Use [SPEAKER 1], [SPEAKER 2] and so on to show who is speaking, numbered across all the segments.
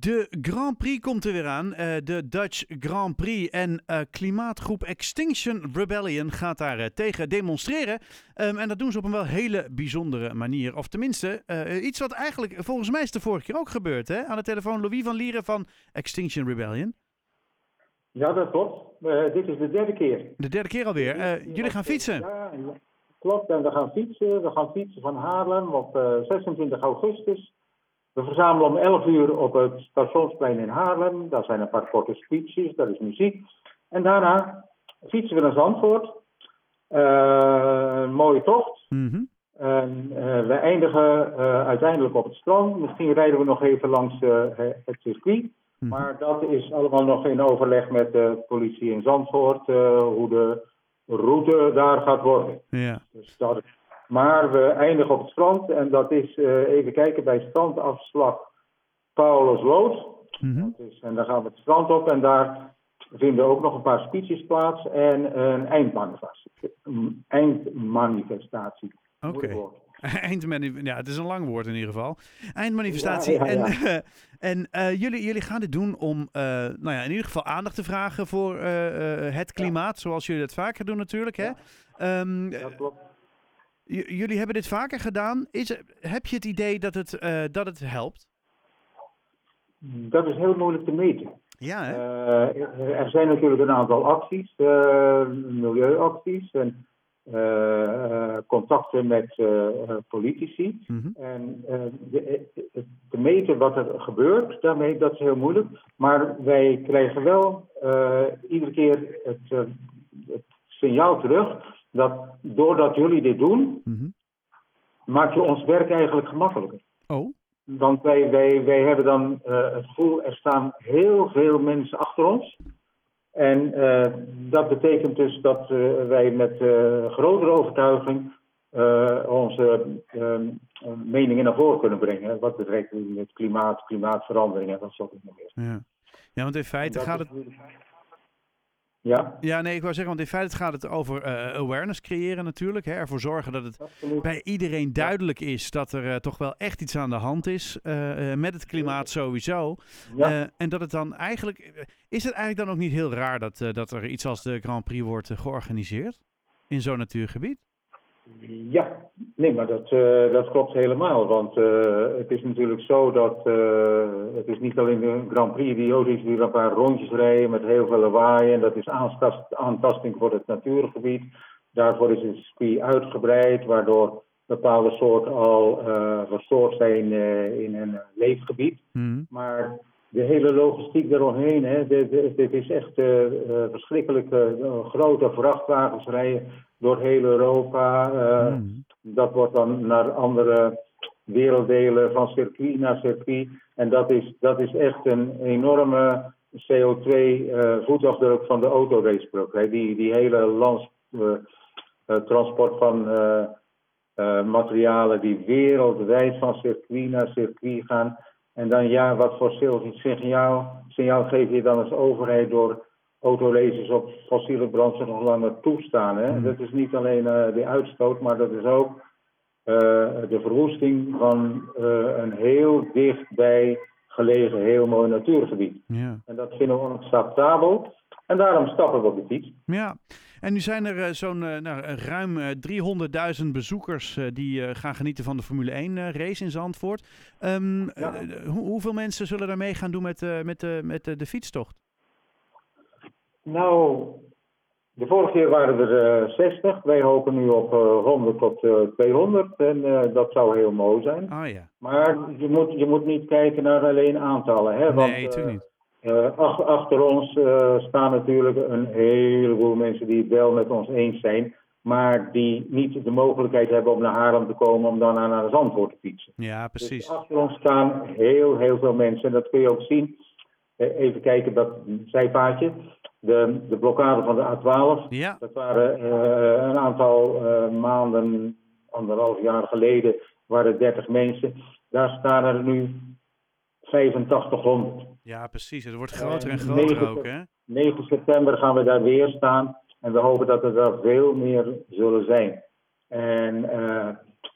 [SPEAKER 1] De Grand Prix komt er weer aan, eh, de Dutch Grand Prix. En eh, klimaatgroep Extinction Rebellion gaat daar eh, tegen demonstreren. Ehm, en dat doen ze op een wel hele bijzondere manier. Of tenminste, iets wat eigenlijk volgens mij is de vorige keer ook gebeurd. Hè? Aan de telefoon Louis van Lieren van Extinction Rebellion.
[SPEAKER 2] Ja, dat klopt. Dit is de derde keer.
[SPEAKER 1] De derde keer alweer. Jullie gaan fietsen.
[SPEAKER 2] Ja, klopt. En we gaan fietsen. We gaan fietsen van Haarlem op eh, 26 augustus. We verzamelen om 11 uur op het stationsplein in Haarlem. Daar zijn een paar korte speeches, daar is muziek. En daarna fietsen we naar Zandvoort. Eh, een mooie tocht.
[SPEAKER 1] Mhm.
[SPEAKER 2] En eh, we eindigen eh, uiteindelijk op het strand. Misschien rijden we nog even langs het circuit.
[SPEAKER 1] Mhm.
[SPEAKER 2] Maar dat is allemaal nog in overleg met de politie in Zandvoort. hoe de route daar gaat worden.
[SPEAKER 1] Ja.
[SPEAKER 2] Dus dat, maar we eindigen op het strand. En dat is, eh, even kijken, bij strandafslag Paulus Lood.
[SPEAKER 1] Mhm.
[SPEAKER 2] Dat is, en daar gaan we het strand op. En daar vinden ook nog een paar speeches plaats. En een eindmanifestatie. Eindmanifestatie.
[SPEAKER 1] Oké.
[SPEAKER 2] Moeilijk woord.
[SPEAKER 1] Eindmanif- ja, het is een lang woord in ieder geval. Eindmanifestatie.
[SPEAKER 2] Ja, ja, ja.
[SPEAKER 1] En, eh, en eh, jullie, jullie gaan dit doen om nou ja, in ieder geval aandacht te vragen voor het klimaat, zoals jullie dat vaker doen natuurlijk. Hè?
[SPEAKER 2] Ja.
[SPEAKER 1] Ehm,
[SPEAKER 2] Dat klopt.
[SPEAKER 1] J- jullie hebben dit vaker gedaan. Is, heb je het idee dat het, eh, dat het helpt?
[SPEAKER 2] Dat is heel moeilijk te meten.
[SPEAKER 1] Ja, hè?
[SPEAKER 2] Eh, er zijn natuurlijk een aantal acties, eh, milieuacties en contacten met politici.
[SPEAKER 1] Mhm.
[SPEAKER 2] En de- te meten wat er gebeurt, daarmee, dat is heel moeilijk. Maar wij krijgen wel iedere keer het, het signaal terug dat doordat jullie dit doen,
[SPEAKER 1] Mhm.
[SPEAKER 2] maak je ons werk eigenlijk gemakkelijker.
[SPEAKER 1] Oh,
[SPEAKER 2] Want wij, wij, wij hebben dan eh, het gevoel, er staan heel veel mensen achter ons. En eh, dat betekent dus dat eh, wij met grotere overtuiging onze eh, meningen naar voren kunnen brengen. Wat betreft het klimaat, klimaatverandering en dat soort dingen meer.
[SPEAKER 1] ja. Ja, want in feite gaat het...
[SPEAKER 2] is- Ja,
[SPEAKER 1] Ja, nee, ik wou zeggen, want in feite gaat het over eh, awareness creëren natuurlijk. Hè? Ervoor zorgen dat het
[SPEAKER 2] absoluut.
[SPEAKER 1] bij iedereen duidelijk is dat er eh, toch wel echt iets aan de hand is. eh, met het klimaat sowieso.
[SPEAKER 2] Ja.
[SPEAKER 1] En dat het dan eigenlijk. Is het eigenlijk dan ook niet heel raar dat, dat er iets als de Grand Prix wordt georganiseerd? In zo'n natuurgebied?
[SPEAKER 2] Ja, nee, maar dat, eh, dat klopt helemaal. Want eh, het is natuurlijk zo dat eh, het is niet alleen de Grand Prix die is die een paar rondjes rijden met heel veel lawaai. En dat is aanstast, aantasting voor het natuurgebied. Daarvoor is het circuit uitgebreid, waardoor bepaalde soorten al verstoord zijn in een leefgebied.
[SPEAKER 1] Mhm.
[SPEAKER 2] Maar de hele logistiek eromheen, hè, dit, is echt eh, verschrikkelijk eh, grote vrachtwagens rijden door heel Europa.
[SPEAKER 1] Mhm.
[SPEAKER 2] Dat wordt dan naar andere werelddelen van circuit naar circuit. En dat is, dat is echt een enorme CO2-voetafdruk van de autoracebrug. hè. Die, die hele lands, transport van materialen die wereldwijd van circuit naar circuit gaan. En dan ja, wat voor signaal, signaal geef je dan als overheid door autoracers op fossiele brandstof nog langer toestaan? Hè?
[SPEAKER 1] Hmm.
[SPEAKER 2] Dat is niet alleen eh, de uitstoot, maar dat is ook eh, de verwoesting van eh, een heel dichtbij gelegen, heel mooi natuurgebied.
[SPEAKER 1] Ja.
[SPEAKER 2] En dat vinden we onacceptabel. En daarom stappen we op de fiets.
[SPEAKER 1] ja. En nu zijn er eh, zo'n eh, nou, eh, ruim eh, 300.000 bezoekers die gaan genieten van de Formule 1 eh, race in Zandvoort.
[SPEAKER 2] Ja.
[SPEAKER 1] hoe- hoeveel mensen zullen daar mee gaan doen met, met, met de fietstocht?
[SPEAKER 2] Nou, de vorige keer waren er eh 60. Wij hopen nu op eh 100 tot eh 200. En dat zou heel mooi zijn.
[SPEAKER 1] Ah ja.
[SPEAKER 2] Maar je moet, je moet niet kijken naar alleen aantallen. Hè? Want,
[SPEAKER 1] Nee, natuurlijk niet.
[SPEAKER 2] Eh, ach- achter ons eh, staan natuurlijk een heleboel mensen die het wel met ons eens zijn. Maar die niet de mogelijkheid hebben om naar Haarlem te komen om dan naar Zandvoort te fietsen.
[SPEAKER 1] Ja,
[SPEAKER 2] Dus
[SPEAKER 1] precies.
[SPEAKER 2] achter ons staan heel, heel veel mensen. En dat kun je ook zien. Eh, Even kijken, dat zijpaadje. De, de blokkade van de A12.
[SPEAKER 1] Ja,
[SPEAKER 2] Dat waren een aantal maanden, anderhalf jaar geleden, waren 30 mensen. Daar staan er nu 8500.
[SPEAKER 1] Ja, precies. Het wordt groter en
[SPEAKER 2] Eh,
[SPEAKER 1] groter ook, hè?
[SPEAKER 2] 9 september gaan we daar weer staan. En we hopen dat er daar veel meer zullen zijn. En eh,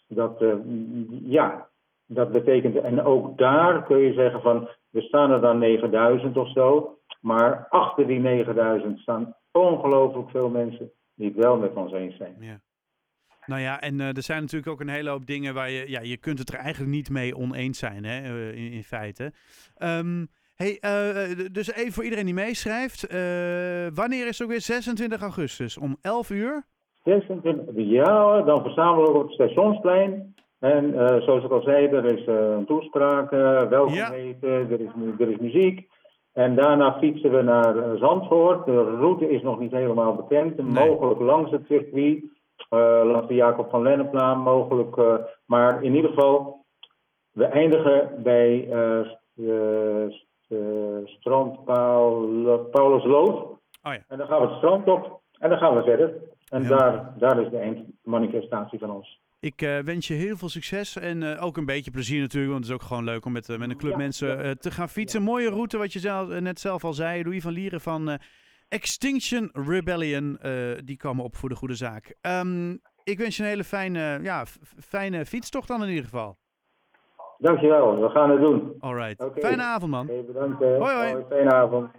[SPEAKER 2] dat, eh, ja, dat betekent, en ook daar kun je zeggen van, Er staan er dan 9000 of zo. Maar achter die 9000 staan ongelooflijk veel mensen die het wel met ons eens zijn.
[SPEAKER 1] Ja. Nou ja, en uh, er zijn natuurlijk ook een hele hoop dingen waar je, ja, je kunt het er eigenlijk niet mee oneens zijn, hè, in, in, feite. Um, hey, uh, dus even voor iedereen die meeschrijft, wanneer is het ook weer 26 augustus? Om 11 uur?
[SPEAKER 2] 26, ja, dan verzamelen we op het stationsplein. En zoals ik al zei, er is een toespraak, welkom ja. eten, er is, er is muziek. En daarna fietsen we naar Zandvoort. De route is nog niet helemaal bekend. Nee. Mogelijk langs het circuit. Langs de Jacob van Lenneplaan mogelijk. Maar in ieder geval, we eindigen bij uh, strand Paulus Lood.
[SPEAKER 1] Oh ja.
[SPEAKER 2] En dan gaan we het strand op en dan gaan we verder. En daar, daar is de eindmanifestatie van ons.
[SPEAKER 1] Ik uh, wens je heel veel succes en uh, ook een beetje plezier natuurlijk. Want het is ook gewoon leuk om met, uh, met een club ja, mensen ja. te gaan fietsen. Mooie route, wat je zelf, net zelf al zei. Louis van Lieren van Extinction Rebellion. die komen op voor de goede zaak. Um, ik wens je een hele fijne, ja, fijne fietstocht dan in ieder geval.
[SPEAKER 2] Dankjewel, we gaan het doen.
[SPEAKER 1] Alright. Okay. Fijne avond man.
[SPEAKER 2] Okay, bedankt. Hoi
[SPEAKER 1] hoi.
[SPEAKER 2] hoi. Fijne avond.